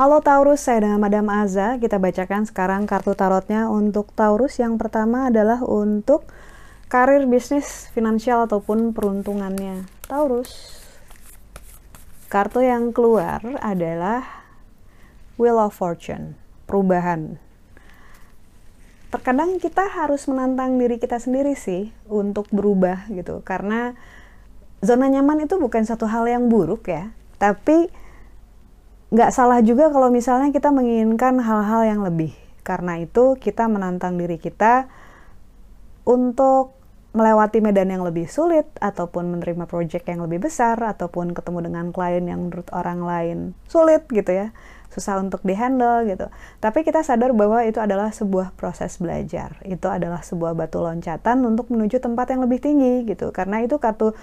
Halo Taurus, saya dengan Madam Aza. Kita bacakan sekarang kartu tarotnya untuk Taurus. Yang pertama adalah untuk karir, bisnis, finansial, ataupun peruntungannya. Taurus. Kartu yang keluar adalah Wheel of Fortune, perubahan. Terkadang kita harus menantang diri kita sendiri sih untuk berubah gitu. Karena zona nyaman itu bukan satu hal yang buruk ya. Tapi nggak salah juga kalau misalnya kita menginginkan hal-hal yang lebih. Karena itu kita menantang diri kita untuk melewati medan yang lebih sulit ataupun menerima project yang lebih besar ataupun ketemu dengan klien yang menurut orang lain sulit gitu ya. Susah untuk dihandle gitu. Tapi kita sadar bahwa itu adalah sebuah proses belajar. Itu adalah sebuah batu loncatan untuk menuju tempat yang lebih tinggi gitu. Karena itu kartu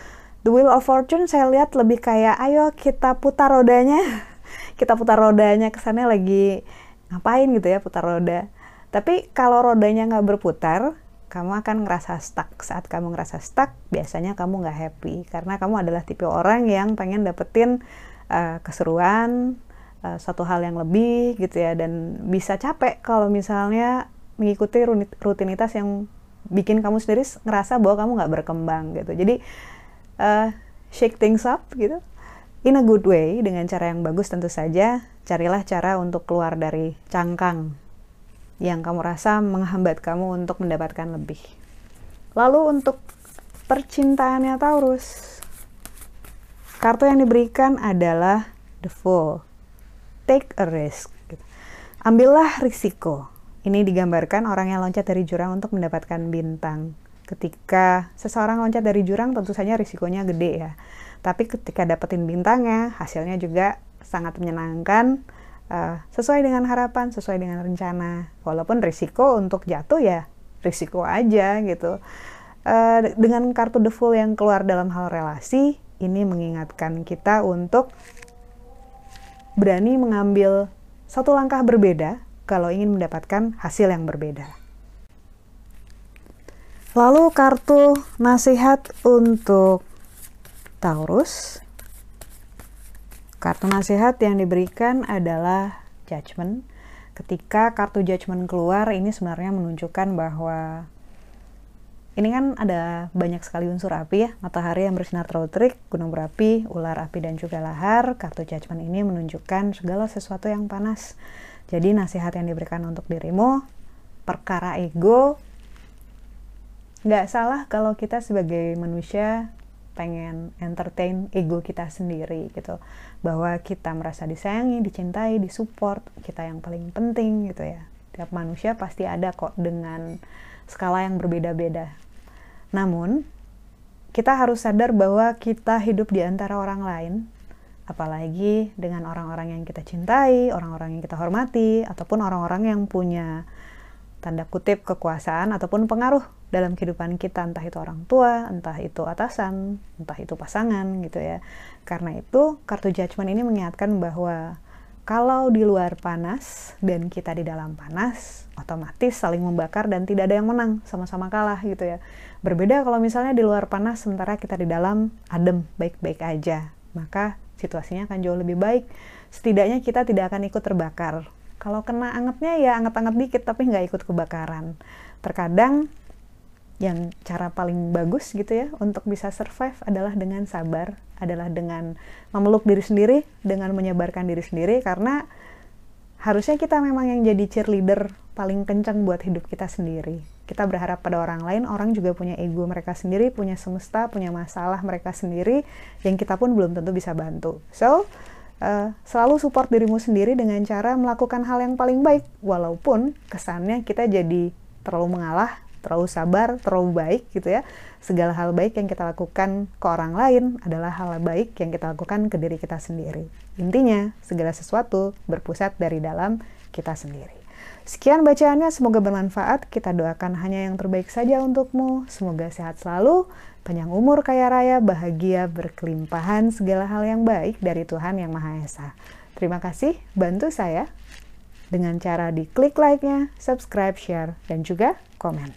The Wheel of Fortune saya lihat lebih kayak ayo kita putar rodanya. Kita putar rodanya kesannya lagi ngapain gitu ya putar roda. Tapi kalau rodanya nggak berputar kamu akan ngerasa stuck. Saat kamu ngerasa stuck biasanya kamu nggak happy. Karena kamu adalah tipe orang yang pengen dapetin uh, keseruan uh, satu hal yang lebih gitu ya. Dan bisa capek kalau misalnya mengikuti rutinitas yang bikin kamu sendiri ngerasa bahwa kamu nggak berkembang gitu. Jadi uh, shake things up gitu. In a good way dengan cara yang bagus tentu saja carilah cara untuk keluar dari cangkang yang kamu rasa menghambat kamu untuk mendapatkan lebih. Lalu untuk percintaannya Taurus kartu yang diberikan adalah the fool. Take a risk. Ambillah risiko. Ini digambarkan orang yang loncat dari jurang untuk mendapatkan bintang. Ketika seseorang loncat dari jurang tentu saja risikonya gede ya. Tapi ketika dapetin bintangnya hasilnya juga sangat menyenangkan uh, sesuai dengan harapan sesuai dengan rencana walaupun risiko untuk jatuh ya risiko aja gitu uh, dengan kartu the fool yang keluar dalam hal relasi ini mengingatkan kita untuk berani mengambil satu langkah berbeda kalau ingin mendapatkan hasil yang berbeda. Lalu kartu nasihat untuk Taurus. Kartu nasihat yang diberikan adalah judgment. Ketika kartu judgment keluar, ini sebenarnya menunjukkan bahwa ini kan ada banyak sekali unsur api ya, matahari yang bersinar terlalu terik, gunung berapi, ular api dan juga lahar. Kartu judgment ini menunjukkan segala sesuatu yang panas. Jadi nasihat yang diberikan untuk dirimu, perkara ego, nggak salah kalau kita sebagai manusia pengen entertain ego kita sendiri gitu. Bahwa kita merasa disayangi dicintai disupport kita yang paling penting gitu ya. Tiap manusia pasti ada kok dengan skala yang berbeda-beda. Namun kita harus sadar bahwa kita hidup di antara orang lain apalagi dengan orang-orang yang kita cintai orang-orang yang kita hormati ataupun orang-orang yang punya tanda kutip kekuasaan ataupun pengaruh dalam kehidupan kita entah itu orang tua, entah itu atasan, entah itu pasangan gitu ya. Karena itu kartu judgment ini mengingatkan bahwa kalau di luar panas dan kita di dalam panas, otomatis saling membakar dan tidak ada yang menang, sama-sama kalah gitu ya. Berbeda kalau misalnya di luar panas sementara kita di dalam adem, baik-baik aja. Maka situasinya akan jauh lebih baik. Setidaknya kita tidak akan ikut terbakar kalau kena angetnya ya anget-anget dikit tapi nggak ikut kebakaran. Terkadang yang cara paling bagus gitu ya untuk bisa survive adalah dengan sabar, adalah dengan memeluk diri sendiri, dengan menyebarkan diri sendiri karena harusnya kita memang yang jadi cheerleader paling kencang buat hidup kita sendiri. Kita berharap pada orang lain, orang juga punya ego mereka sendiri, punya semesta, punya masalah mereka sendiri yang kita pun belum tentu bisa bantu. So, uh, selalu support dirimu sendiri dengan cara melakukan hal yang paling baik. Walaupun kesannya kita jadi terlalu mengalah terlalu sabar terlalu baik gitu ya. Segala hal baik yang kita lakukan ke orang lain adalah hal baik yang kita lakukan ke diri kita sendiri. Intinya segala sesuatu berpusat dari dalam kita sendiri. Sekian bacaannya, semoga bermanfaat. Kita doakan hanya yang terbaik saja untukmu. Semoga sehat selalu, panjang umur, kaya raya, bahagia, berkelimpahan, segala hal yang baik dari Tuhan Yang Maha Esa. Terima kasih, bantu saya dengan cara di klik like-nya, subscribe, share, dan juga komen.